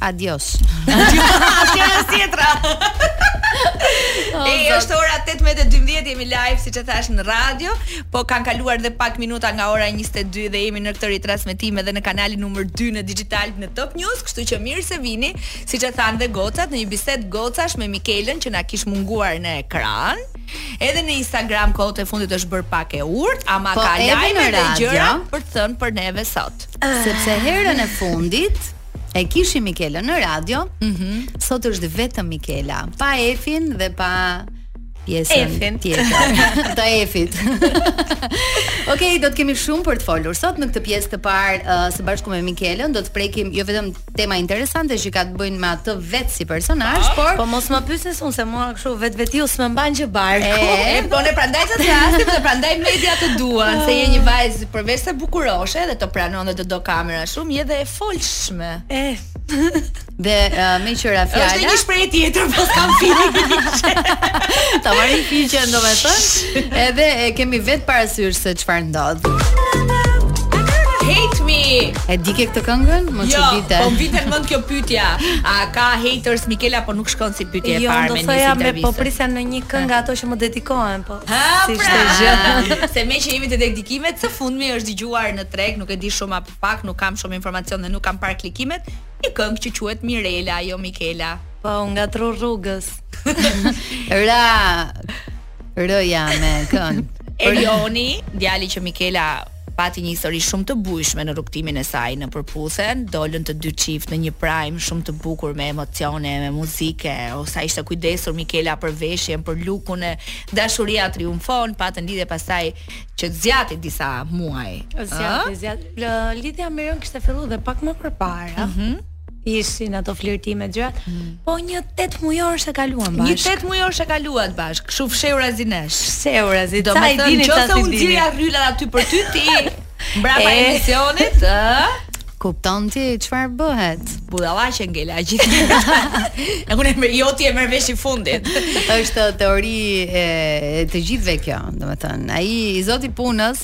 Adios. Asnjë as tjetra. E është ora 18:12 jemi live siç e thash në radio, po kanë kaluar dhe pak minuta nga ora 22 dhe jemi në këtë ritransmetim edhe në kanalin numër 2 në digital në Top News, kështu që mirë se vini, siç e thanë dhe gocat në një bisedë gocash me Mikelën që na kish munguar në ekran. Edhe në Instagram kohët e fundit është bërë pak e urtë, ama po, ka lajme dhe gjëra për të thënë për neve sot. Sepse herën e fundit e kishim Mikelën në radio. Mhm. Mm Sot është vetëm Mikela, pa Efin dhe pa pjesën tjetër të Efit. Okej, okay, do të kemi shumë për të folur sot në këtë pjesë të parë uh, së bashku me Mikelën, do të prekim jo vetëm tema interesante që kanë të bëjnë me atë vetë si personazh, por Po mos më pyesni se unë se mua kështu vetvetiu s'më mban gjë barku. E, po ne prandaj të thërrasim dhe prandaj media të duan, se je një vajzë përveç se bukuroshe dhe të pranon dhe të do kamera shumë, je dhe e folshme. E, Dhe uh, meqë ra fjala. Është një shprehje tjetër, po s'kam fini. Ta marrin fiqen domethënë. Edhe e kemi vetë parasysh se çfarë ndodh. Hate me. E di ti këtë këngën? Më jo, çudite. Jo, po vjen në mend kjo pyetja. A ka haters Mikela apo nuk shkon si pyetje e jo, parë në një intervistë? Jo, do thoja më po prisja ndonjë këngë ato që më dedikohen, po. Ha, si pra, çdo gjë. Se me që jemi te dedikimet, së fundmi është dëgjuar në treg, nuk e di shumë apo pak, nuk kam shumë informacion dhe nuk kam parë klikimet. Një këngë që quhet Mirela, jo Mikela. Po, nga True rrugës. Ra. Rëja me këngë. Erioni, djali që Mikela Pati një histori shumë të bujshme në rrugëtimin e saj në Përputhen, dolën të dy çift në një prime shumë të bukur me emocione e me muzikë e oh sa ishte kujdesur Mikela për veshjen, për lukun e dashuria triumfon, patën lidhje pastaj që zgjati disa muaj. Zgjati, zgjati. Lidhja me Erionin kishte filluar dhe pak më përpara. Mhm. ishin ato flirtime gjëra. Mm. Po një 8 mujor e kaluam bashkë. Një 8 mujor e kaluat bashkë. Kështu fshehurazi nesh. Fshehurazi. Do të thotë se unë grija sallatë për ty ti mbrapa e... emisionit, ë? Kupton ti çfarë bëhet? Budallaqe ngela gjithë. Aty i zoti e merr vesh i fundit. Është teori e të gjithëve kjo, domethënë, ai i zoti i punës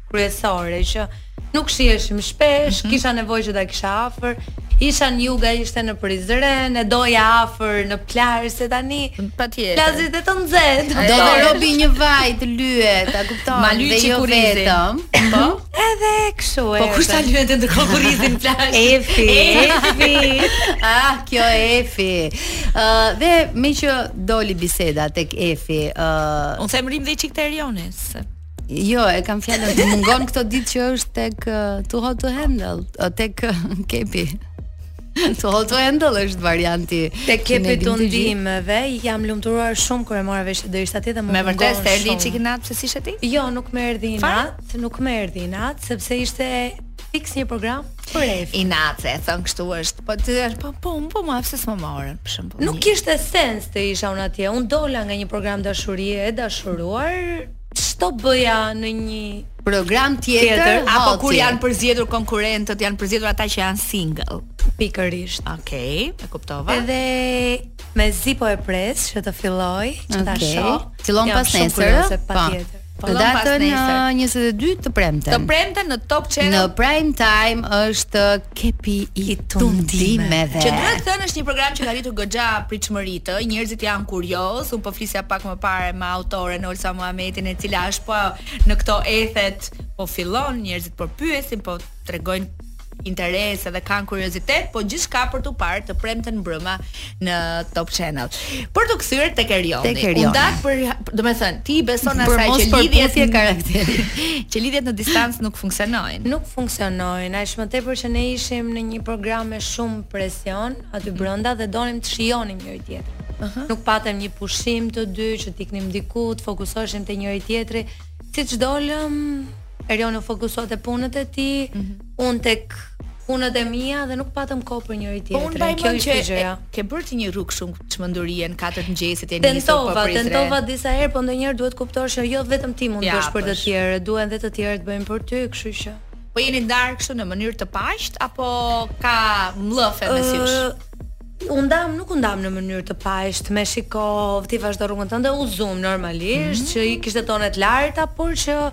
kryesore që nuk shiheshim shpesh, mm -hmm. kisha nevojë që ta kisha afër. Isha në jug, ai ishte në Prizren, e doja afër në plazh se tani. Patjetër. Plazhi dhe të nxehtë. Do robi një vaj të lyet, a kupton? Ma lyej jo vetëm. Po. Edhe kështu e. Po kush ta lyente ndërkohë kurrizin në plazh? Efi. Efi. ah, kjo Efi. Ë uh, dhe me që doli biseda tek Efi, ë uh, Unë them rrimë dhe çik te Erioni. Jo, e kam fjalën të mungon këto ditë që është tek uh, too hot to handle, uh, tek uh, kepi. Too hot to handle është varianti. Tek kepi i tundimeve, jam lumturuar shumë kur e mora vesh do ishte atje dhe më. Me vërtet s'të erdhi çik inat pse s'ishe ti? Jo, nuk më erdhi inat, nuk më erdhi inat sepse ishte fiks një program për Ref. Inat që, thon kështu është. Po të thua, po po, po po pse s'më morën, për shembull. Nuk kishte sens të isha unë atje. Unë dola nga një program dashurie e dashuruar, Ç'do të bëja në një program tjetër, tjetër apo kur janë përzgjedhur konkurrentët, janë përzgjedhur ata që janë single. Pikërisht. Okej, okay, e kuptova. Edhe mezi po e pres që të filloj, që ta okay. shoh. Fillon pasnesër, po. patjetër. Po datën 22 të premten. Të premten në Top Channel. Në prime time është Kepi i tundimeve. Që duhet thënë është një program që ka rritur goxha pritshmëritë, njerëzit janë kuriozë, unë po flisja pak më parë me autoren Olsa Muhametin e cila është po në këto ethet, po fillon njerëzit po pyesin, po tregojnë interes edhe kanë kuriozitet, po gjithçka për t'u parë të premten mbrëma. në Top Channel. Për t'u kthyer tek Erioni. Tek Erioni. U ndatë për, do të thënë, ti beson asaj që lidhjet e karakterit, që lidhjet në distancë nuk funksionojnë. Nuk funksionojnë, aq më tepër që ne ishim në një program me shumë presion aty mhm. brenda dhe donim të shijonim njëri tjetrin. Uh -huh. Nuk patëm një pushim të dy që t'iknim diku, të fokusoheshim te njëri tjetri, siç dolëm Erioni u fokusua te punët e tij, mm -hmm. unë tek punët e mia dhe nuk patëm kohë për njëri tjetrin. Po unë mbaj mend që gjëra. ke bërë ti një rrugë shumë çmendurie në katër të mëngjesit je nisur po pritëre. Tentova, tentova disa herë, po ndonjëherë duhet të kuptosh që jo vetëm ti mund të bësh për të tjerë, duhen dhe të tjerë të bëjnë për ty, kështu që. Po jeni ndarë kështu në mënyrë të paqtë apo ka mllëfe mes jush? U ndam, nuk u ndam në mënyrë të paqtë, me shiko, ti vazhdo rrugën tënde, u zum normalisht mm -hmm. që kishte tone të larta, por që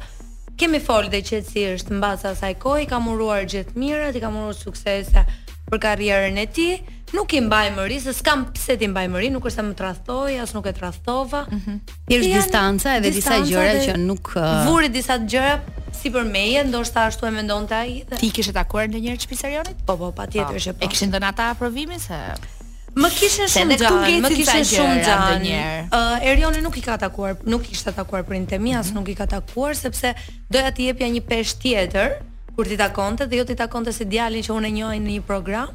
kemi fol dhe qetësisht mbas asaj kohe i kam uruar gjithë mirat, i kam uruar suksese për karrierën e tij. Nuk i mbaj mëri, se s'kam pse t'i mbaj mëri, nuk është se më tradhtoi, as nuk e tradhtova. Mm -hmm. Thjesht distanca edhe disa gjëra që nuk uh, vuri disa gjëra sipër meje, ndoshta ashtu e mendonte ai. Dhe... Ti kishe takuar ndonjëherë shpisë Erionit? Po, po, patjetër po. që po. E kishin dhënë ata aprovimin se Më kishin shumë xhan, më kishin shumë xhan. Ë uh, Erioni nuk i ka takuar, nuk i kishte takuar prindt e mi, as mhm. nuk i ka takuar sepse doja t'i jepja një peshë tjetër kur t'i takonte dhe jo t'i takonte si djalin që unë e njoha në një program.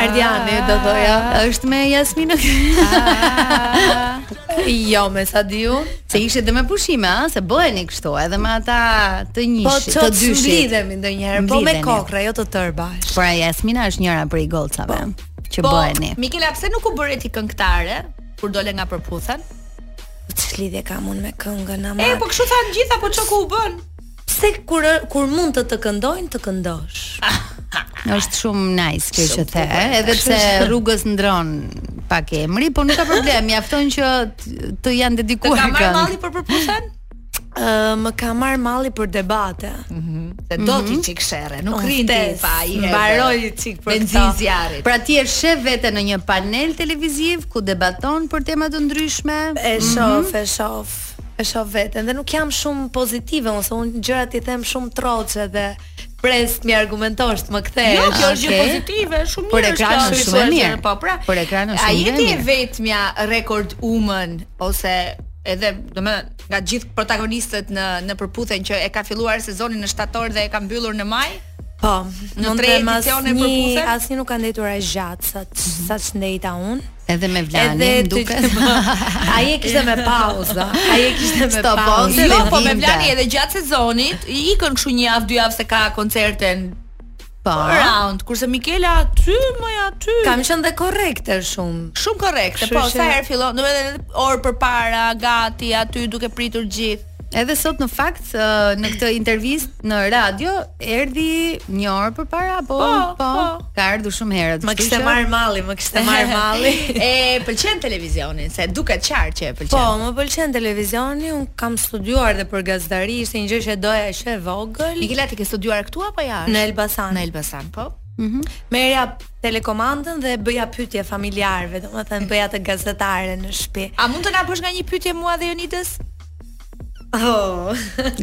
Ardiane do thoja, është me Jasmin. Ah. Jo, me sa diu, se ishte dhe me pushime, a, se bëheni kështu, edhe me ata të njësh, po, të dyshit. Po çfarë lidhemi ndonjëherë, po me kokra, jo të tërë bashkë. Pra Jasmina është njëra prej gocave po. që po, bëheni. Po, Mikela, pse nuk u bëre ti këngëtare kur dole nga Përputhen? Ç'lidhje kam unë me këngën, ama? E, po kështu thanë gjithë apo çka ku u bën? Pse kur kur mund të të këndojnë, të këndosh. Është shumë nice kjo që the, eh? edhe pse rrugës ndron pak emri, po nuk ka problem, mjafton që të janë dedikuar këngë. Të ka marrë malli për Përputhen? Uh, më ka marrë malli për debate. Mm -hmm. Se do ti mhm. çik sherre, nuk oh, rri ti pa sherr. Mbaroj çik për benzinë zjarrit. Pra ti e sheh veten në një panel televiziv ku debaton për tema të ndryshme. E shoh, mm -hmm. e shoh. e shoh veten dhe nuk jam shumë pozitive ose un gjërat i them shumë troç dhe pres të m'i argumentosh të m'i kthesh. Jo, kjo është gjë pozitive, shumë mirë. Për ekranin është shumë mirë. Po, pra. Për ekranin është shumë mirë. A je ti e vetmja record woman ose edhe do më nga gjithë protagonistët në në Përputhen që e ka filluar sezonin në shtator dhe e ka mbyllur në maj? Po, në tre edicione Përputhen. Asnjë nuk ka ndejtur aq gjatë sa mhm. sa ç'ndejta unë. Edhe Mevlani, edhe duket. Ai e kishte me pauza. Ai e kishte me pauza. Jo, po Mevlani edhe gjatë sezonit, ikën kështu një javë, dy javë se ka koncerte Po. Around, kurse Mikela aty mu aty. Kam qenë dhe korrekte shumë. Shumë korrekte. Po, sa herë fillon, domethënë edhe orë përpara, gati aty duke pritur gjithë. Edhe sot në fakt në këtë intervistë në radio erdhi një orë përpara apo po, po, po, ka ardhur shumë herët. Më kishte marr malli, më kishte marr malli. e pëlqen televizioni, se duket qartë që e pëlqen. Po, më pëlqen televizioni, un kam studiuar dhe për gazetari, ishte një gjë që doja që e vogël. Mikela ti ke studiuar këtu apo jashtë? Në Elbasan. Në Elbasan, po. Mhm. Mm Merrja telekomandën dhe bëja pyetje familjarëve, domethënë bëja si gazetare në shtëpi. A mund të na bësh nga një pyetje mua dhe Jonidës? Oh.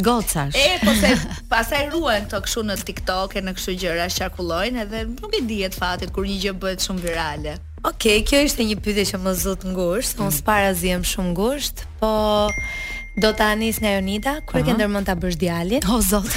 Gocash. E, po se pastaj ruajnë këto kështu në TikTok e në kështu gjëra qarkullojnë edhe nuk i dihet fatit kur një gjë bëhet shumë virale. Okej, okay, kjo ishte një pyetje që më zu ngushtë, unë mm. s'para ziem shumë ngushtë, Po do ta nis nga Jonida, kur e ke ndërmend ta bësh djalin? O zot.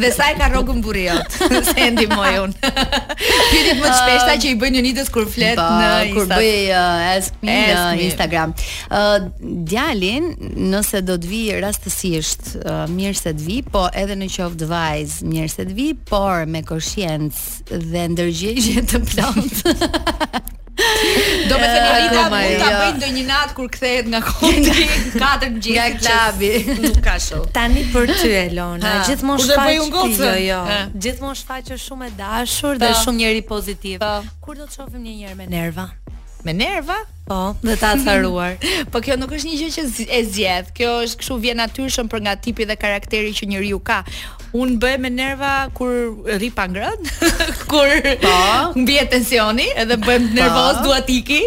Dhe sa e ka rrogën burri jot, se e ndihmoj un. Pyetjet më të shpeshta që i bëjnë Jonidës kur flet po, në Instagram. Kur bëj uh, ask me në Instagram. Ë uh, djalin, nëse do të vijë rastësisht, uh, mirë se të vijë, po edhe në qoftë vajzë, mirë se të vijë, por me koshiencë dhe ndërgjegje të plotë. Do me thënë Rita mund ta jo. bëj ndonjë natë kur kthehet nga klabi 4 mëngjesit. Nga klabi. Nuk ka show. Tani për ty Elona, gjithmonë shfaqesh. Jo, jo. Gjithmonë shfaqesh shumë e dashur dhe shumë njeri pozitiv. Kur do të shohim një njeri me nerva? Me nerva? Po, dhe të acaruar. po kjo nuk është një gjë që e zgjedh. Kjo është kështu vjen natyrshëm për nga tipi dhe karakteri që njeriu ka. Un bëhem me nerva kur rri pa ngrënë, kur po. më bie tensioni, edhe bëhem po. nervoz, dua të iki.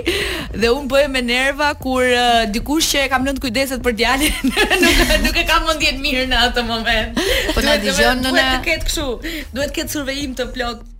Dhe un bëhem me nerva kur uh, dikush që e kam lënë të kujdeset për djalin, nuk nuk e kam mendjen mirë në atë moment. Po na dëgjon në të ketë kështu. Duhet të ketë survejim të plotë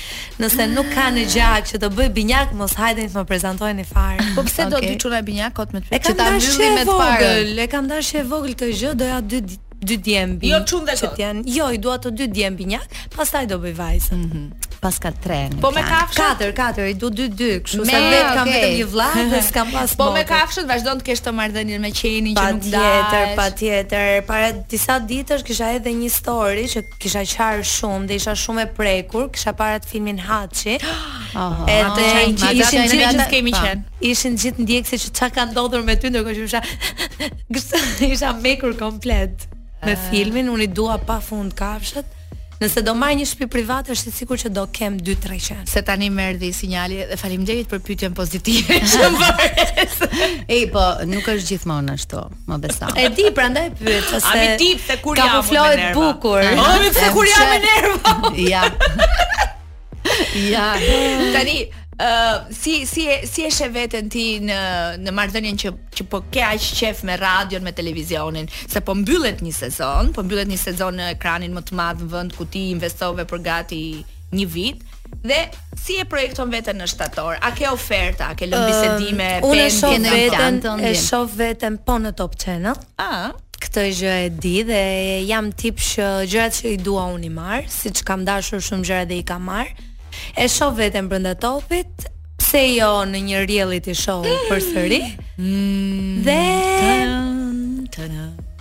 Nëse nuk ka në gjak që të bëj binjak, mos hajdeni të më prezantojeni fare. Po pse okay. do dy çuna binjak kot me të pyt? Që ta mbyll me të parën. E kam dasht që e vogël këtë gjë, doja dy dy djem bi. Jo çun dhe gocë. Janë, jo, i dua të dy djem binjak, pastaj do bëj vajzën. Mm -hmm. Paska tre në Po me kafshët? Katër, katër, i du dy, dy, kështu se vetë kam okay. vetëm një vla dhe s'kam pas Po me kafshët, vazhdon të kesh atë marrëdhënien me qenin që nuk dash Patjetër, patjetër, para disa ditësh kisha edhe një story që kisha qarë shumë dhe isha shumë e prekur, kisha parë atë filmin Haçi. Oho. Edhe Atë qajnë ishin gjithë- ishin gjithë- gjithë kemi Pa. qenë. Ishin gjithë ndjekësit që çka ka ndodhur me ty ndërkohë që unë isha kështu isha mekur komplet me Ah. filmin, unë i dua pafund kafshët. Nëse do marr një shtëpi private është e sigurt që do kem 2-3 qen. Se tani më erdhi sinjali dhe faleminderit për pyetjen pozitive. Ej, po nuk është gjithmonë ashtu. Më beso. E di, prandaj pyes, se A e di ti pse kur jam unë me nerva? bukur. A e di pse kur jam me nerva? Ja. Ja. Tani, Uh, si si e si e sheh veten ti në në marrëdhënien që që po ke aq qejf me radion, me televizionin, se po mbyllet një sezon, po mbyllet një sezon në ekranin më të madh në vend ku ti investove për gati një vit, Dhe si e projekton veten në shtator? A ke oferta, a ke lënë bisedime, uh, unë e shoh veten, e shoh veten po në Top Channel. Ah, këtë gjë e di dhe jam tip që gjërat që i dua unë i marr, siç kam dashur shumë gjëra dhe i kam marrë. E shoh veten brenda topit, pse jo në një reality show përsëri? Mm, dhe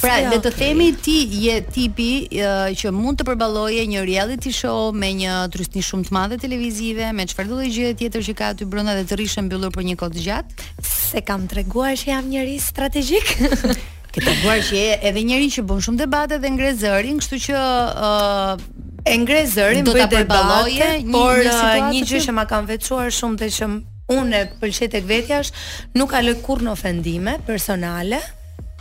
Pra le të themi ti je tipi uh, që mund të përballoje një reality show me një trysni shumë të madhe televizive, me çfarëdo lloj gjëje tjetër që ka aty brenda dhe të rrish mbyllur për një kohë të gjatë? Se kam treguar që jam njeri strategjik. Ke treguar që je edhe njeri që bën shumë debate dhe ngre zërin, kështu që uh, e ngre zërin do ta përballoje një, por një, uh, një gjë që ma kanë veçuar shumë dhe që unë e pëlqej tek vetja është nuk kaloj kurrë në ofendime personale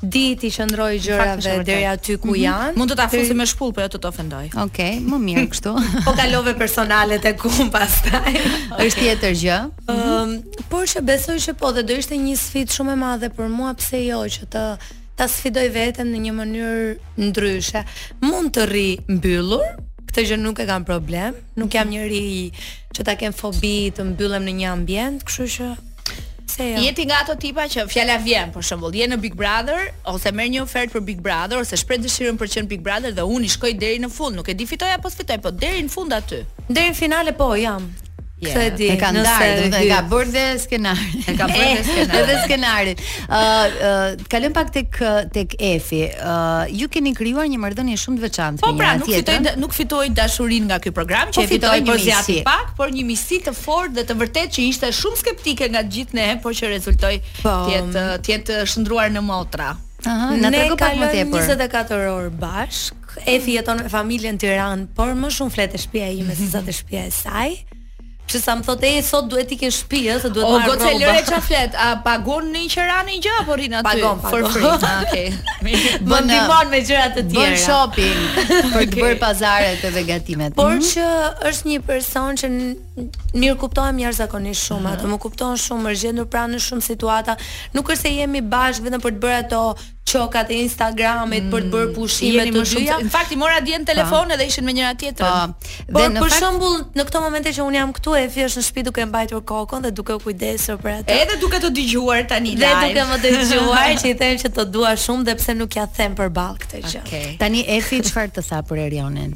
di t'i qëndroj gjërave deri aty ku mhm. janë. Mund të ta fusi me shpull, po jo të të ofendoj. Okej, okay, më mirë kështu. po kalove personale te unë pastaj. Është tjetër gjë. Ëm, mhm. um, por që besoj që po dhe do ishte një sfidë shumë e madhe për mua pse jo që të ta sfidoj veten në një mënyrë ndryshe. Mund të rri mbyllur, këtë gjë nuk e kam problem, Nuk jam njeri që ta kem fobi të mbyllem në një ambient, kështu që pse jo. Je ti nga ato tipa që fjala vjen, për shembull, je në Big Brother ose merr një ofertë për Big Brother ose shpreh dëshirën për të qenë Big Brother dhe unë i shkoj deri në fund, nuk e di fitoj apo s'fitoj, po deri në fund aty. Deri në finale po jam. Yeah. Këtë e di. E ka ndarë, domethënë, ka bërë dhe skenarin. E ka bërë dhe skenarin. Edhe skenarin. Ë, uh, uh, Kalojmë pak tek tek Efi. Ë uh, ju keni krijuar një marrëdhënie shumë të veçantë po, me pra, njëra tjetrën. Po pra, nuk fitoi nuk fitoi dashurinë nga ky program, po që po fitoi një miqësi pak, por një miqësi të fortë dhe të vërtetë që ishte shumë skeptike nga gjithë ne, por që rezultoi po, të jetë të jetë shndërruar në motra. Aha, na trego pak më tepër. Ne kalojmë 24 orë bashk. Efi jeton me familjen në Tiranë, por më shumë fle te shtëpia ime se sa te shtëpia e saj. Që sa më thotë ej sot duhet të iki ke shtëpi ë se duhet marr rroba. O goce lëre ça flet, a pagon ndonjë qera ndonjë gjë apo rri aty? Pagon, pagon. For free. Ah, okay. Më ndihmon me gjëra të tjera. Bën shopping për të bërë pazaret edhe gatimet. Por mhm. që është një person që mirëkuptohem jashtëzakonisht shumë, mhm. ajo më kupton shumë, është gjendur pranë në shumë situata. Nuk është se jemi bashkë vetëm për të bërë ato qokat e Instagramit për të bërë mm, pushime të dyja. Në fakt i mora dje në po. telefon edhe ishin me njëra tjetrën. Po. Dhe ne për shembull, në këto momente që un jam këtu Efi është në shtëpi duke mbajtur kokën dhe duke u kujdesur për atë. Edhe duke të dëgjuar tani live. Dhe duke më dëgjuar që i them që të dua shumë dhe pse nuk ja them përballë këtë gjë. Okay. Tani Efi çfarë të tha për Erionin?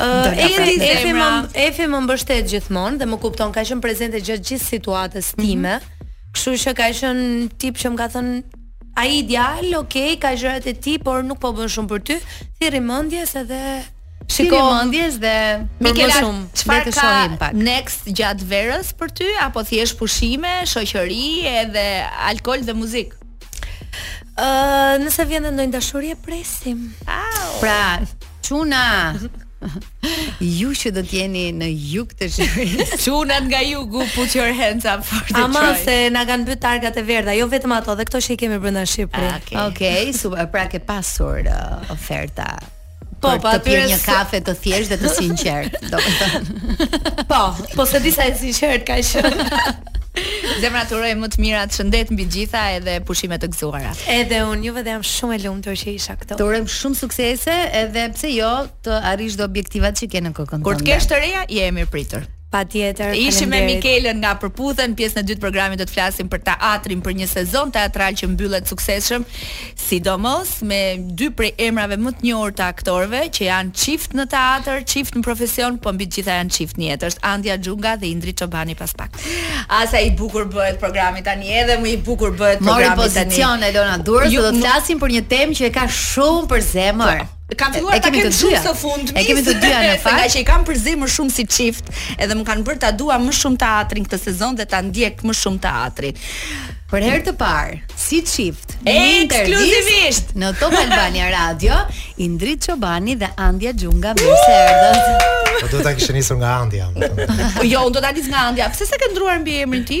Uh, Efi, Efi, më, Efi më mbështet gjithmonë dhe më kupton, ka qenë prezente gjatë gjithë situatës mhm. time. Mm -hmm. Kështu që ka qenë tip që më ka thënë Ai djalë ok ka gjërat e tij por nuk po bën shumë për ty, thirri mendjes edhe Shiko mendjes dhe për më shumë le të shohim pak. Next gjatë verës për ty apo thjesht pushime, shoqëri edhe alkool dhe muzikë. Ëh, nëse vjen ndonjë dashuri e presim. Pra, çuna. Ju që do të jeni në jug të Shqipërisë. Çunat nga jugu, put your hands up for the Ama choice. se na kanë mbyt targat e verdha, jo vetëm ato, dhe këto që i kemi brenda Shqipëri. Ah, okay. Okej, okay, super. Pra ke pasur uh, oferta. Po, po, të pirë një kafe të thjeshtë dhe të sinqertë, domethënë. po, po s'e di sa e sinqertë ka qenë. Zemra të uroj më të mirat, shëndet mbi të gjitha edhe pushime të gëzuara. Edhe unë, juve dhe jam shumë e lumtur që isha këtu. Të urojmë shumë suksese edhe pse jo të arrish dhe objektivat që ke në kokën tënde. Kur të kesh të reja, je e mirëpritur. Patjetër. Ishim me Mikelën nga Përputhen, pjesën e dytë të programit do të flasim për teatrin, për një sezon teatral që mbyllet suksesshëm, Sidomos me dy prej emrave më të njohur të aktorëve, që janë çift në teatër, çift në profesion, po mbi të gjitha janë çift në jetë. Është Andja Xhunga dhe Indrit Çobani pas pak. A sa i bukur bëhet programi tani, edhe më i bukur bëhet programi tani. Mori pozicion Elona Duro, do të flasim për një temë që e ka shumë për zemër. Po. Kam filluar ta kem shumë së fundmi. E kemi të dyja në fakt. Nga që i kam për zemër shumë si çift, edhe më kanë bërë ta dua më shumë teatrin këtë sezon dhe ta ndjek më shumë teatrin. Për herë të parë, si çift, ekskluzivisht në Top Albania Radio, Indrit Çobani dhe Andja Xhunga mirë se erdhët. Po do ta kishe nisur nga Andja. Po jo, unë do ta nis nga Andja. Pse s'e ke ndërruar mbiemrin ti?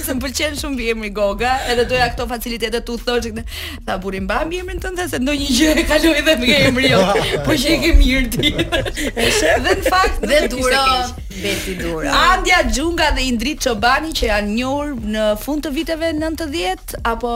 Se më pëlqen shumë mbiemri Goga, edhe doja këto facilitete të thosha. Tha burri mba mbiemrin tënd dhe se ndonjë gjë e kaloj dhe me emrin jo. Po që e ke mirë ti. Dhe në fakt dhe Duro, mbeti Duro. Andja Xhunga dhe Indrit Çobani që janë njohur në fund të viteve 90 apo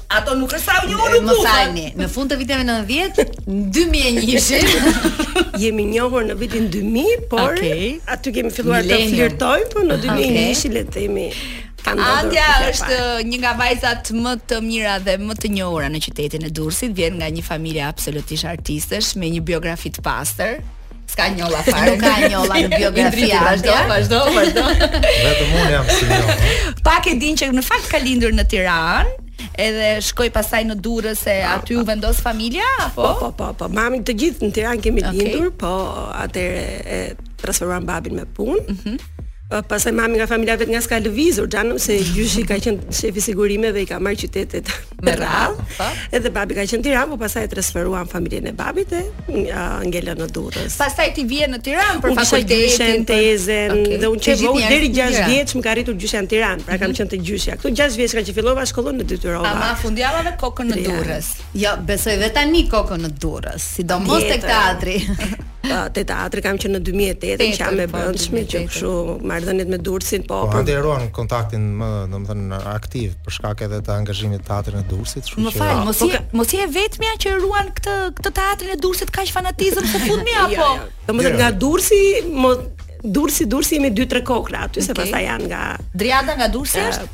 Ato nuk është sa unë unë nuk. Më falni, në fund të viteve 90, në 2001 ishin. Jemi njohur në vitin 2000, por okay. aty kemi filluar të flirtojmë, po në 2001 okay. ishin le të themi. Andja është një nga vajzat më të mira dhe më të njohura në qytetin e Durrësit, vjen nga një familje absolutisht artistesh me një biografi të pastër. S'ka njolla fare. Nuk ka njolla në biografi. Vazhdo, vazhdo, vazhdo. Vetëm unë jam si njolla. Pak e dinë që në fakt ka lindur në Tiranë, edhe shkoi pastaj në Durrës se aty u vendos familja apo? Po, po, po, po. Mami të gjithë në Tiranë kemi okay. lindur, po atëherë e transferuan babin me punë. Mm -hmm. Pastaj mami nga familja vet nga s'ka lëvizur xhanëm se gjyshi ka qenë shef i sigurimeve dhe i ka marrë qytetet me radhë. Po. Edhe babi ka qenë Tiranë, po pastaj e transferuan familjen e babit e ngelën në Durrës. Pastaj ti vjen në Tiranë për fakultetin, tezën okay. dhe unë që vogël deri 6 vjeç më ka rritur gjyshja në Tiranë, pra kam mhm. qenë te gjyshja. Këtu 6 vjeç ka që fillova shkollën u detyrova. Ama fundjavave kokën në Durrës. Jo, besoj dhe tani kokën në Durrës, sidomos tek teatri. te teatri kam që në 2008 që jam e po, brendshme, që kështu marrëdhëniet me Durrësin po. Po e ruan kontaktin më, domethënë aktiv për shkak edhe të angazhimit të teatrit të Durrësit, kështu që. Më fal, mos po, je mos je e vetmja që ruan këtë këtë teatrin e Durrësit kaq fanatizëm së fundmi apo? Jo, jo. Domethënë nga Durrësi, mos Durrësi, Durrësi jemi 2-3 kokrra aty se pastaj janë nga Driada nga Durrësi është.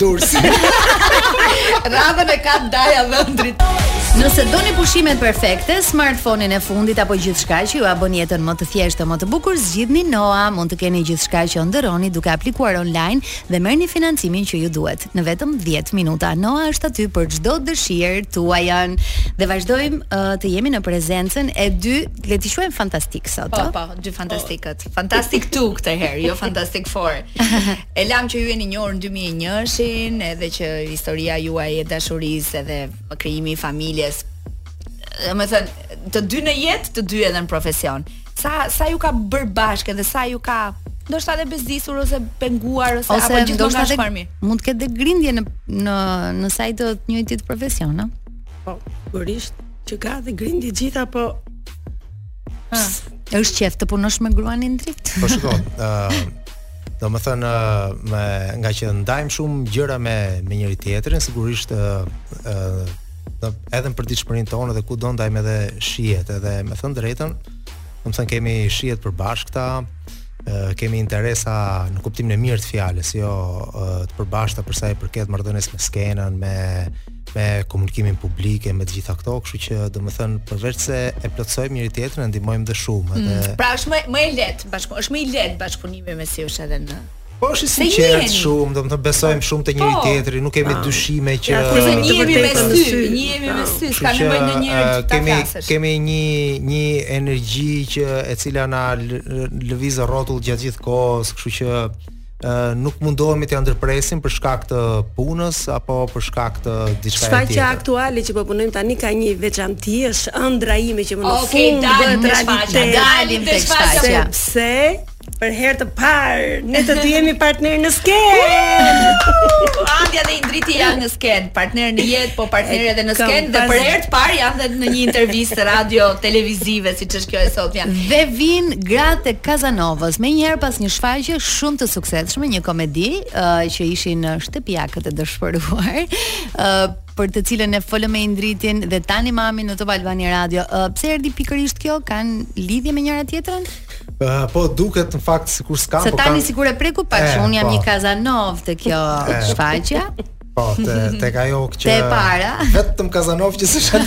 Durrësi. Radhën e ka daja Endrit. Nëse doni pushimet perfekte, smartphone-in e fundit apo gjithçka që jua bën jetën më të thjeshtë e më të bukur, zgjidhni Noa. Mund të keni gjithçka që ëndërroni duke aplikuar online dhe merrni financimin që ju duhet në vetëm 10 minuta. Noa është aty për çdo dëshirë tuajën. Dhe vazhdojmë uh, të jemi në prezencën e dy, le t'i quajmë fantastik sot. Po, po, dy fantastikët. Fantastic 2 këtë herë, jo Fantastic 4. E lamë që ju jeni njohur në dy mijë e njëshin, edhe qe historia juaj e dashurisë edhe krijimi i familjes. Domethënë, të dy në jetë, të dy edhe në profesion. Sa sa ju ka bërë bashkë dhe sa ju ka ndoshta edhe bezdisur ose penguar ose, ose apo gjithmonë ka shkuar mirë. Mund të ketë dhe grindje në në në saj të njëjtit profesion, a? Po, sigurisht që ka dhe grindje gjitha, po është qejf të punosh me gruan, Endrit. Po shikoj, ë Domethënë, me, ngaqë ndajmë shumë gjëra me, me njëri tjetrin, sigurisht edhe në përditshmërinë tonë dhe kudo ndajmë edhe shijet, edhe me thënë të drejtën, domethënë kemi shije të përbashkëta, kemi interesa në kuptimin e mirë të fjalës, jo të përbashkëta për sa i përket marrëdhënies me skenën, me me komunikimin publik e me të gjitha këto, kështu që domethënë përveçse e plotësojmë njëri tjetrin, e ndihmojmë dhe shumë mm. edhe. Pra është më më e lehtë bashkë, është më i lehtë bashkëpunimi me si është edhe në Po është i sinqertë shumë, domethënë besojmë shumë te njëri po. tjetri, nuk kemi po. dyshime që ja, kur jemi të vërtetë në sy, një jemi me sy, s'ka nevojë ndonjëherë të flasësh. Kemi kemi një një energji që e cila na lëviz rrotull gjatë gjithë kohës, kështu që nuk mundohemi t'ia ndërpresim për shkak të punës apo për shkak të diçka tjetër. Shfaqja aktuale që po punojmë tani ka një veçanti, është ëndrra ime që më në okay, fund bëhet realitet. Dalim tek shfaqja. Sepse për herë të parë ne të dy jemi partnerë në skenë. Andja dhe Endriti janë në skenë, partnerë në jetë, po partnerë edhe në skenë dhe për herë të parë janë dhe në një intervistë radiotelevizive siç është kjo e sotmja. Dhe vijnë gratë e Kazanovës menjëherë pas një shfaqjeje shumë të suksesshme, një komedi uh, që ishin shtëpiakët e dëshpëruar, uh, për të cilën ne folëm me Endritin dhe Tani Mamin në Top Albania Radio. Uh, pse erdhi pikërisht kjo? Kanë lidhje me njëra tjetrën? Uh, po duket në fakt sikur s'ka, po kanë. Se tani sikur e preku pak, unë jam po. një Kazanovë te kjo shfaqja. Po, te, tek ajo që... Te para. Vetëm Kazanovë që s'ishte.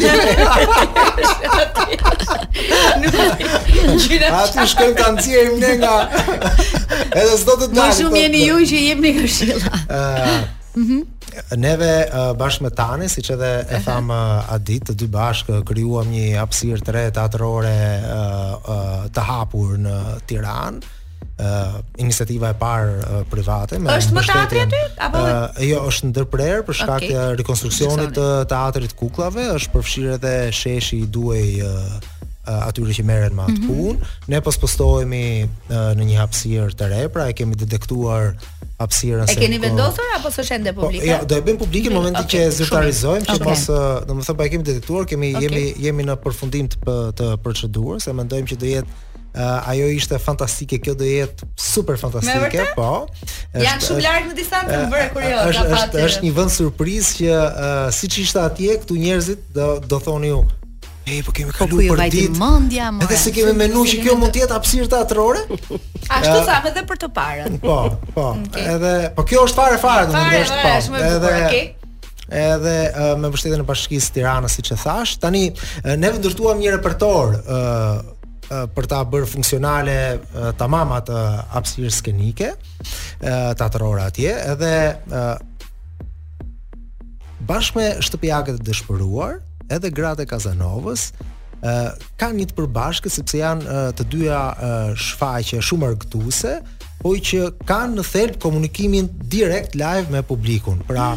A ti shkojmë të nëzirë më nga... Edhe së do të dalë. Më shumë po. jeni ju që jemi një këshilla. Mhm. Neve bashkë me Tani, siç edhe e thamë atë ditë, të dy bashkë krijuam një hapësirë të re teatrore të hapur në Tiranë, uh, iniciativa e parë uh, private me është më teatri aty apo uh, jo është ndërprerë për shkak të okay. rikonstruksionit të teatrit të kukullave është përfshirë edhe sheshi i duhej uh, uh, atyre që merren me atë mhm. punë. Mm -hmm. Ne po spostohemi uh, në një hapësirë të re, pra e kemi detektuar hapësirën se. E keni vendosur apo s'është ende po, publike? Po, jo, do e bëjmë publike në momentin okay. që e zyrtarizojmë, që okay. mos, domethënë po e kemi detektuar, kemi okay. jemi jemi në përfundim të të procedurës, e mendojmë që do jetë Uh, ajo ishte fantastike, kjo do jetë super fantastike, po. Është, Janë shumë larg në distancë, më bëre kurioz. Është është është një vend surprizë që uh, siç ishte atje, këtu njerëzit do do thonë ju, E po kemi po kalu për ditë. Mendja më. Edhe s'e kemi menu që kjo mund të jetë hapësirë teatrore? Ashtu thamë edhe për të parën. Po, po. Okay. Edhe po kjo është fare fare, domethënë është po. Është më bukur, okay edhe uh, me mbështetjen e bashkisë Tiranës siç e thashë. Tani uh, ne ndërtuam një repertor uh, për ta bërë funksionale tamam atë hapësirë skenike teatrore atje edhe bashkë me shtëpiakët e dëshpëruar edhe gratë e Kazanovës kanë një të përbashkët sepse janë të dyja shfaqje shumë argëtuese Po që kanë në thelb komunikimin direkt live me publikun. Pra,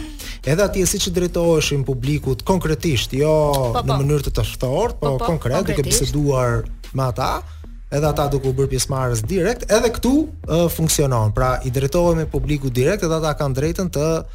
edhe atje siç i drejtoheshin publikut konkretisht, jo po, po. në mënyrë të tërthortë, po, po, po konkret duke biseduar me ata, edhe ata duke u bërë pjesëmarrës direkt, edhe këtu uh, funksionon. Pra, i drejtohemi publikut direkt, edhe ata kanë të drejtën të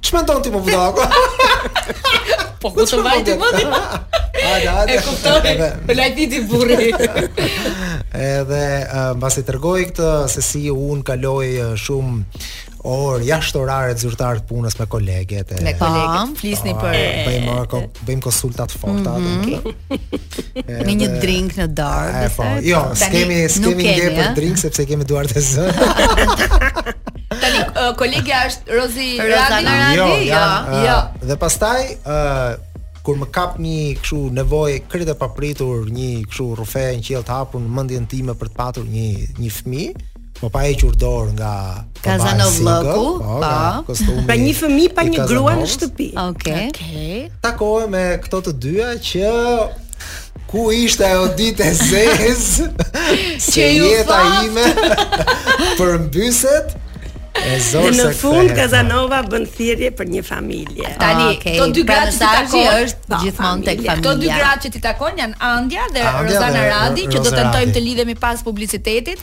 Ç'mendon ti mo budako? Po ku të vajti mendja? Hajde, hajde. E kuptoj. Po lajti ti burri. Edhe mbasi tregoi këtë se si unë kaloj shumë orë jashtë orarit zyrtar të punës me koleget e me koleget flisni për bëjmë bëjmë konsulta të forta mm -hmm. me një drink në dorë. Po, po, jo, s'kemi s'kemi nge për drink sepse kemi duart të zëna. Tani uh, kolegja është Rozi Radi. Jo, jo, ja, uh, jo. Dhe pastaj ë uh, kur më kap një kështu nevojë krejt e papritur, një kështu rrufe në qiell të hapur në mendjen time për të patur një një fëmijë, Po pa hequr dorë nga kazanovllëku, po. po. Pra një fëmijë pa një grua në shtëpi. Okej. Okej. Takohem me këto të dyja që ku ishte ajo ditë e zezë që jeta ime u përmbys E në fund Kazanova bën thirrje për një familje. Tani, okay. këto dy pra gratë që takoj është po, gjithmonë tek familja. Këto dy gratë që ti takon janë Andja dhe Andja Rozana dhe Radi që do tentojmë të lidhemi pas publicitetit.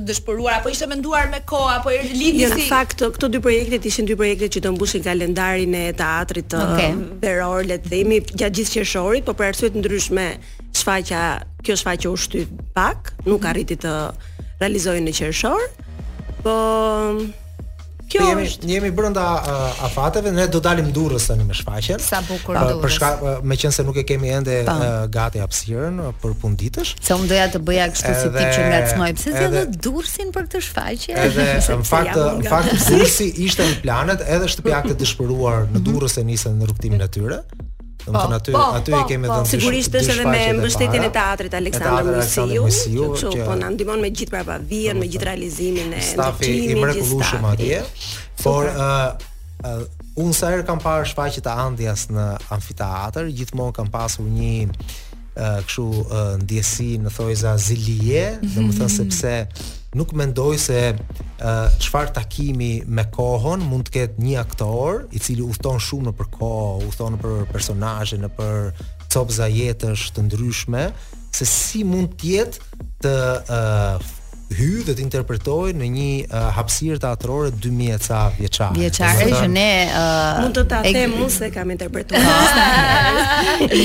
dëshpëruar apo ishte menduar me kohë apo erdhi lindi si Jo në fakt këto dy projektet ishin dy projekte që do mbushnin kalendarin e teatrit të okay. veror le të themi gjatë gjithë qershorit, por për arsye të ndryshme shfaqja kjo shfaqje u shty pak, nuk mhm. arriti të realizohej në qershor. Po Kjo jemi, është. Ne jemi brenda uh, afateve, ne do dalim Durrës tani me shfaqjen. Sa bukur uh, Për shkak, uh, meqenëse nuk e kemi ende po. uh, gati hapësirën uh, për punë ditësh. Se unë doja të bëja kështu si ti që ngacmoj, pse zgjodhe Durrësin për këtë shfaqje? Edhe në fakt, në fakt Durrësi ishte në planet, edhe Shtëpiake të dëshpëruara në mhm. Durrës e nisën rrugëtimin e tyre. Do të thonë aty po, aty po, i kemi po. dhënë sigurisht është edhe me mbështetjen e teatrit Aleksandër Moisiu, që po na ndihmon me gjithë prapavijën, me gjithë realizimin e stafi i mrekullueshëm atje. Por ë unë sa herë kam parë shfaqje të Andjas në amfiteatër, gjithmonë kam pasur një kështu ndjesi në thojza zilie, domethënë sepse nuk mendoj se çfarë takimi me kohën mund të ketë një aktor i cili udhëton shumë nëpër kohë, udhëton nëpër personazhe, nëpër copëza jetësh të ndryshme, se si mund të jetë të uh, hyjë dhe të interpretojë në një uh, hapësirë teatrore 2000 e ca vjeçare. Vjeçare që ne uh, mund të ta them unë se kam interpretuar.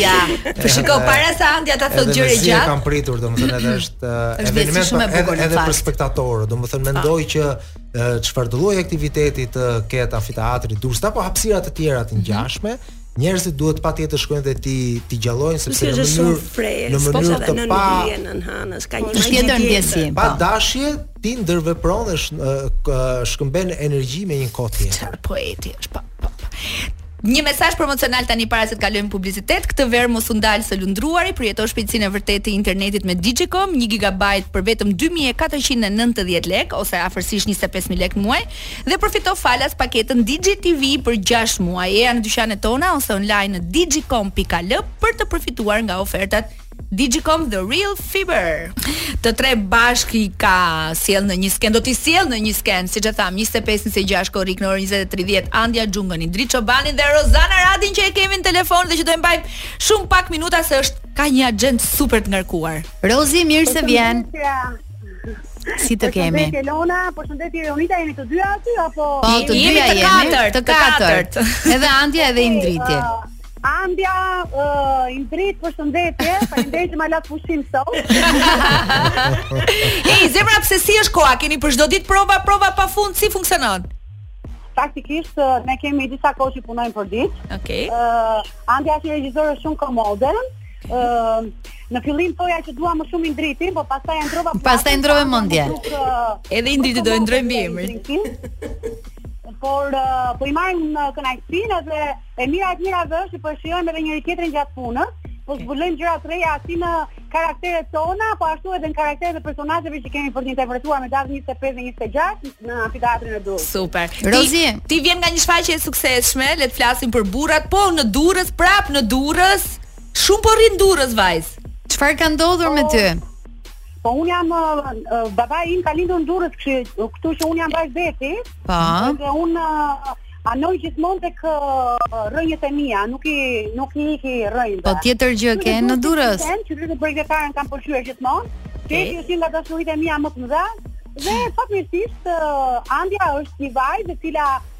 ja, po shikoj para se Andja ta thotë gjerë e gjatë. Edhe kam pritur, domethënë edhe është uh, eveniment shumë i bukur edhe për spektatorët, domethënë mendoj ah. që uh, çfarëdolloj aktiviteti të ketë amfiteatri i Durrësit apo hapësira të tjera të mhm. ngjashme, mm -hmm Njerëzit duhet patjetër të shkojnë dhe t'i t'i gjallojnë sepse në mënyrë në mënyrë të pa nën hënës ka një tjetër ndjesi. Pa po. dashje ti ndërvepron dhe shkëmben energji me një kohë tjetër. Poeti është pa. Po, po. Një mesazh promocional tani para se të kalojmë në publicitet. Këtë verë mos u ndal së lundruari, përjeto shpejtësinë e vërtetë të internetit me Digicom, 1 GB për vetëm 2490 lekë ose afërsisht 2500 lekë në muaj. Dhe përfito falas paketën Digi TV për gjashtë muaj. Eja në dyqanet tona ose online në digicom.al për të përfituar nga ofertat Digicom The Real Fiber. Të tre bashkë i ka sjellë në një skenë, do t'i sjellë në një skenë, siç e thamë, 25, 26 korrik në orën 20:30 Andja Xhungën, Indrit Çobanin dhe Rozana Radin që e kemi në telefon dhe që do e mbajmë shumë pak minuta se është ka një axhendë super të ngarkuar. Rozi, mirë se vjen. Si të kemi? Përshëndetje Lona, përshëndetje Jonita, jeni të dy aty apo Po, të dy jemi të katërt, të katërt. Edhe Andja edhe Indriti. Andja, uh, Indrit, përshëndetje, faleminderit që ma latë pushim sot. e, zemra, pse si është koha, keni për çdo ditë prova, prova pafund, si funksionon? Faktikisht, ne kemi disa kohë që punojmë përditë. Okej. Okay. Uh, Andja është një regjizore shumë komode, në fillim thoja që dua më shumë Indritin, por pastaj e ndrova. Pastaj ndrove mendje. Edhe Indriti do e ndrojmë emrin. Por uh, po i marrim një kënaqësi edhe e mira e mirave është që po e shijojmë edhe njëri tjetrin gjatë punës. Po zbulojmë gjëra të reja si në karakteret tona, po ashtu edhe në karakteret e personazheve që kemi për të interpretuar me datën 25 dhe 26 në amfiteatrin e Durrësit. Super. Rozi, ti, ti vjen nga një shfaqje e suksesshme, le të flasim për burrat, po në Durrës, prap në Durrës. Shumë po rri n'Durrës vajzë. Çfarë ka ndodhur oh. me ty? Po un jam uh, uh, baba im ka lindur në Durrës, kështu kështu që un jam vajzë deti. Po. Dhe un uh, anoj gjithmonë tek uh, rrënjët e mia, nuk i nuk i iki rrënjëve. Po tjetër gjë ke në Durrës?. Kem që vetë për detin e kam pëlqyer gjithmonë. Ti okay. një nga dashuritë e mia më të mëdha. Dhe fatmirësisht uh, Andja është një vajzë e cila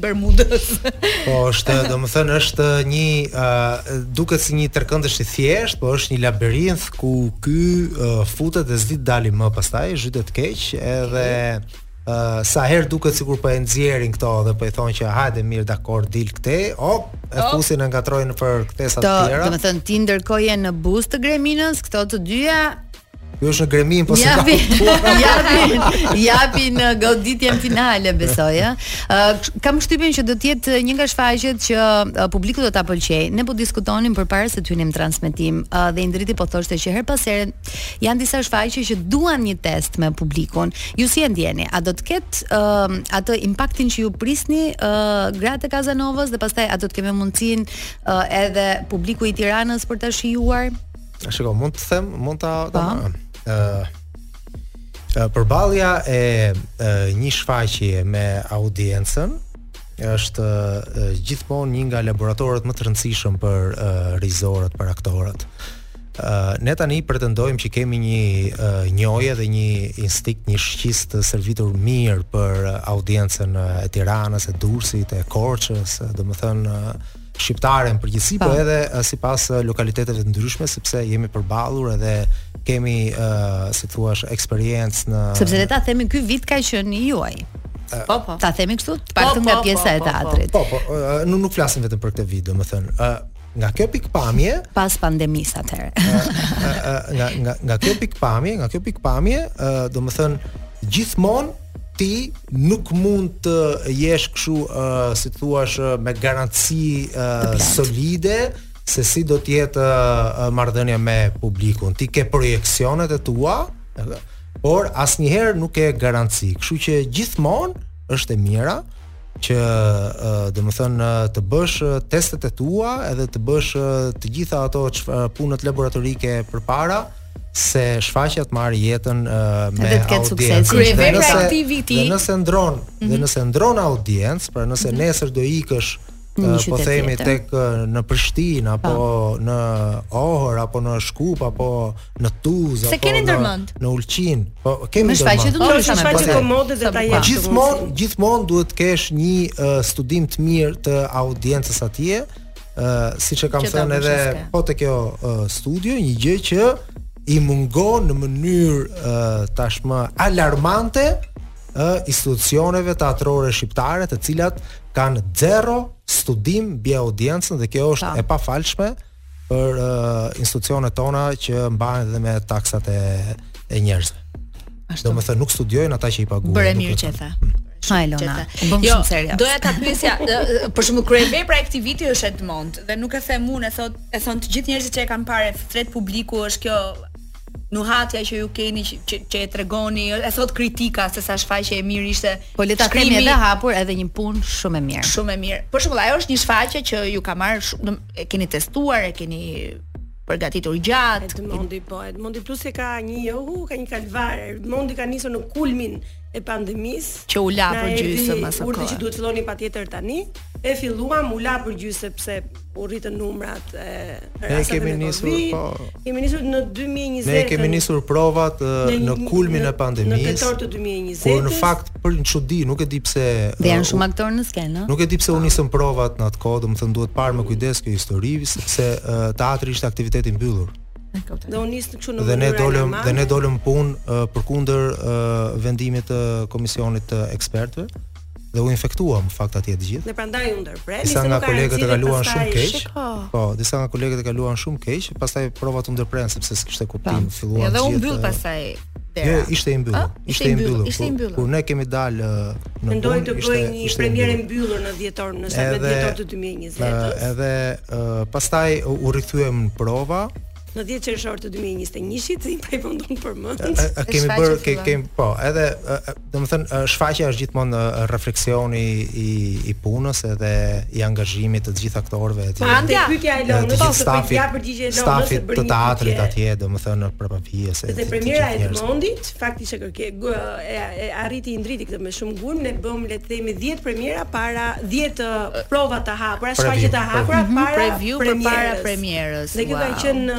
Bermudës. Po është, domethënë është një uh, duket si një trekëndësh i thjeshtë, po është një labirint ku ky uh, futet dhe s'di t'dali më pastaj, zhytet keq edhe okay. Uh, sa herë duket sikur po e nxjerrin këto dhe po i thonë që hajde mirë dakord dil këtej, op, e oh. fusin e ngatrrojnë në kthesa të tjera. Do të thënë ti ndërkohë je në buzë të greminës, këto të dyja Jo është në greminë po s'e ka. Japin, japin goditjen finale besoj, ë. Uh, kam përshtypjen që do të jetë një nga shfaqjet që uh, publiku do ta pëlqejë. Ne po diskutonim përpara se të hynim në transmetim uh, dhe Indriti po thoshte që herë pas here janë disa shfaqje që duan një test me publikun. Ju si e ndjeni? A do të ketë uh, atë impaktin që ju prisni uh, gratë e Kazanovës dhe pastaj a do të kemi mundësinë uh, edhe publiku i Tiranës për ta shijuar? Shiko, mund të them, mund ta ta marr. Ëh. Përballja e, e një shfaqje me audiencën është e, gjithmonë një nga laboratorët më të rëndësishëm për e, regjisorët, për aktorët. Ë ne tani pretendojmë që kemi një e, njohje dhe një instinkt, një shqisë të stërvitur mirë për audiencën e Tiranës, e Durrësit, e Korçës, domethënë shqiptare në përgjithësi, po edhe sipas lokaliteteve të ndryshme, sepse jemi përballur edhe kemi uh, si thua eksperiencë në Sepse le ta themi ky vit ka qenë i juaj. Po, po. Ta themi kështu, të paktën po, nga po, pjesa po, e teatrit. Po, po, po, nuk nuk flasim vetëm për këtë vit, domethënë. Ë nga kjo pikpamje pas pandemisë atëherë. nga nga nga kjo pikpamje, nga kjo pikpamje, ë domethënë gjithmonë ti nuk mund të jesh kështu uh, si thuash me garanci uh, solide se si do të jetë uh, marrëdhënia me publikun. Ti ke projeksionet e tua, por asnjëherë nuk ke garanci. Kështu që gjithmonë është e mira që domethënë të bësh testet e tua edhe të bësh të gjitha ato punët laboratorike përpara se shfaqja të marrë jetën uh, me audiencë. Dhe nëse dhe nëse ndron, mm -hmm. dhe mhm. nëse ndron audiencë, pra nëse mm -hmm. nesër do ikësh uh, po themi tjetër. tek në Prishtinë apo pa. Po. në Ohër apo në Shkup apo në Tuzë apo keni në, në Ulqin. Po kemi ndërmend. Shfaqje të ndryshme, po, shfaqje komode dhe tejet. Gjithmonë, gjithmonë duhet të kesh një uh, studim të mirë të audiencës atje ë siç e kam thënë edhe po te kjo uh, studio, një gjë që i mungon në mënyrë uh, tashmë alarmante ë uh, institucioneve teatrore shqiptare, të cilat kanë zero studim mbi audiencën dhe kjo është e pafalshme për uh, institucionet tona që mbahen edhe me taksat e e njerëzve. Ashtu. Do më thënë, nuk studiojnë ata që i paguajnë. Bëre mirë që e the. Hmm. Ha Elona, u bëm jo, shumë serioz. Doja ta pyesja, për shembull kryevepra e këtij viti është Edmond dhe nuk e them unë, e thot, e thon të gjithë njerëzit që e kanë parë, flet publiku, është kjo nuhatja që ju keni që, që, që e tregoni, e thot kritika se sa shfaqje e mirë ishte. Po le ta themi edhe hapur edhe një punë shumë e mirë. Shumë e mirë. Për shembull, ajo është një shfaqje që ju ka marrë shumë, e keni testuar, e keni përgatitur gjatë Edmondi po Edmondi plus e ka një ohu ka një kalvar Edmondi ka nisur në kulmin e pandemisë që u la përgjysmë më së urti që duhet filloni patjetër tani e filluam u la përgjysmë sepse u rritën numrat e e kemi nisur po kemi nisur në 2020 ne kemi nisur provat në kulmin e pandemisë në tetor të 2020 por në fakt për një çudi, nuk e di pse. Dhe janë shumë aktorë në skenë, ëh. Nuk e di pse u nisën provat në atë kohë, domethënë duhet parë me kujdes kjo histori, sepse uh, teatri ishte aktivitet i mbyllur. Dhe u nis kështu në Dhe ne dolëm, dhe ne dolëm punë uh, përkundër uh, vendimit të uh, komisionit të ekspertëve dhe u infektuam në fakt atje të gjithë. Dhe prandaj u ndërpre, disa nga kolegët e kaluan shumë keq. Po, disa nga kolegët e kaluan shumë keq, pastaj provat u ndërprenë sepse s'kishte kuptim, filluan. Edhe u mbyll pastaj. dera. Jo, ishte i mbyllur. Ishte i mbyllur. Ishte i mbyllur. Kur ne kemi dalë në Mendoj të bëj një premierë e mbyllur në dhjetor, në 17 dhjetor të 2020-s. Edhe pastaj u rikthyem në prova, në 10 qershor të 2021-shit si po i mban përmend. A kemi bërë, kemi, po, edhe Domethënë, shfaqja është gjithmonë refleksioni i, i punës edhe i angazhimit të të gjithë aktorëve e të gjithë. Andia, pytja e lonë, të gjithë stafit, ja përgjigje lonë, stafit të teatrit atje, domethënë, prapavijës e të gjithë. Dhe premiera e Edmondit, faktikisht kërkoi, e, e, arriti Indriti këtë me shumë ngulm, ne bëmë, le të themi, 10 premiera para, 10 prova të hapura, shfaqje të hapura, para premierës. Preview për para premierës. Dhe kjo ka qenë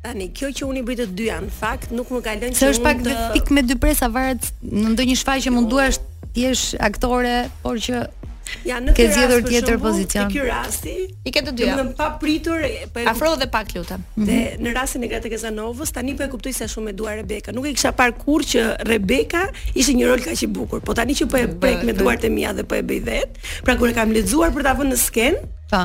Tani kjo që unë i bëj të dyja në fakt nuk më ka lënë që unë të është pak të... thikë me dy presa varet në ndonjë shfaqje mund duash të jesh aktore, por që Ja, në këtë rast tjetër pozicion. Në këtë rast ti i ke të dyja. Domethënë papritur, po e afro dhe pak lutem. Mhm. Dhe në rastin e Gratë e Kazanovës, tani po e kuptoj sa shumë e dua Rebeka. Nuk e kisha parë kurrë që Rebeka ishte një rol kaq i bukur. Po tani që po e prek me duart e mia dhe po e bëj vetë, pra kur e kam lexuar për ta vënë në skenë, po.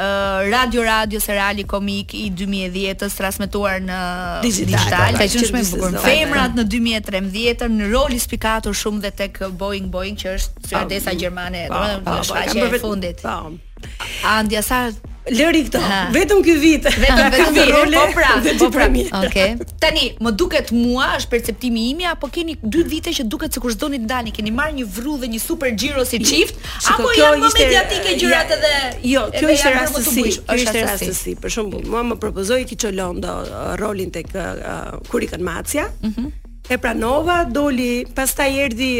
Radio Radio seriali komik i 2010-s transmetuar në Digitalb, ka qenë shumë i bukur. Femrat në 2013 një rol i spikatur shumë dhe tek Boeing Boeing që është stjuardesa gjermane, domethënë shfaqja e fundit. Andia sa lëri këto. Vetëm ky vit. Vetëm vetëm ky vit. Po pra, po pra. Okej. Tani, më duket mua, është perceptimi im, apo keni dy vite që duket sikur s'doni të ndalni, keni marrë një vrull dhe një super xhiro si çift, Shiko, Apo janë më mediatike gjërat edhe Jo, kjo ishte rastësi, kjo ishte rastësi. Për shembull, mua më propozoi Kiço Londo uh, rolin tek uh, uh, Kur ikën macja. Ëh. Mm E pranova, doli, pastaj erdhi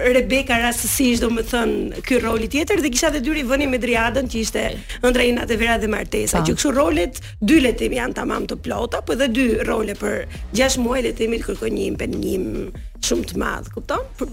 Rebeka rastësisht, domethënë, ky roli tjetër dhe kisha dhe dy rivënie me Driadën që ishte Ëndrra e një nate vere dhe Martesa. Po. Që kështu rolet dy le të themi janë tamam të plota, po edhe dy role për 6 muaj le të themi kërkojnë një impenjim shumë të madh, kupton? Për,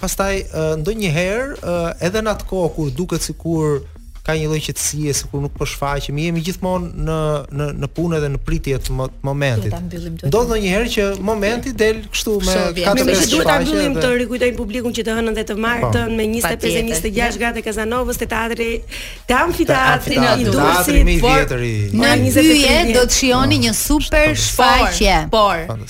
pastaj ndonjëherë edhe në atë kohë kur duket sikur ka një lloj qetësie sikur nuk po shfaqemi, jemi gjithmonë në në në punë dhe në pritje të momentit. Ndodh ndonjëherë që momenti del kështu me katër pesë shfaqje. Duhet ta mbyllim të rikujtojmë publikun që të hënën dhe të martën po. me 25 e 26 Gratë e Kazanovës te teatri te amfiteatri i Durrësit, por në 23 do të shihoni një super shfaqje. Por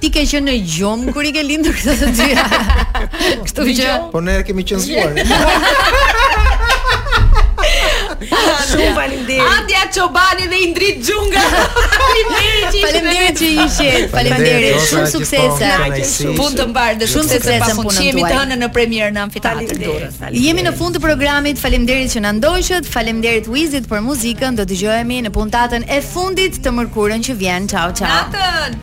Ti ke qenë në gjumë kur i ke lindur këto të dyja. Kështu që Po ne kemi qenë zgjuar. Shumë faleminderit. Andia Çobani dhe Indrit Xhunga. Faleminderit që ishit. Faleminderit që ishit. Faleminderit. Shumë suksese. Punë të mbarë dhe shumë suksese pa fund. Jemi të hënë në premierë në amfiteatrin e Durrësit. Jemi në fund të programit. Faleminderit që na ndoqët. Faleminderit Wizit për muzikën. Do dëgjohemi në puntatën e fundit të mërkurën që vjen. Ciao ciao.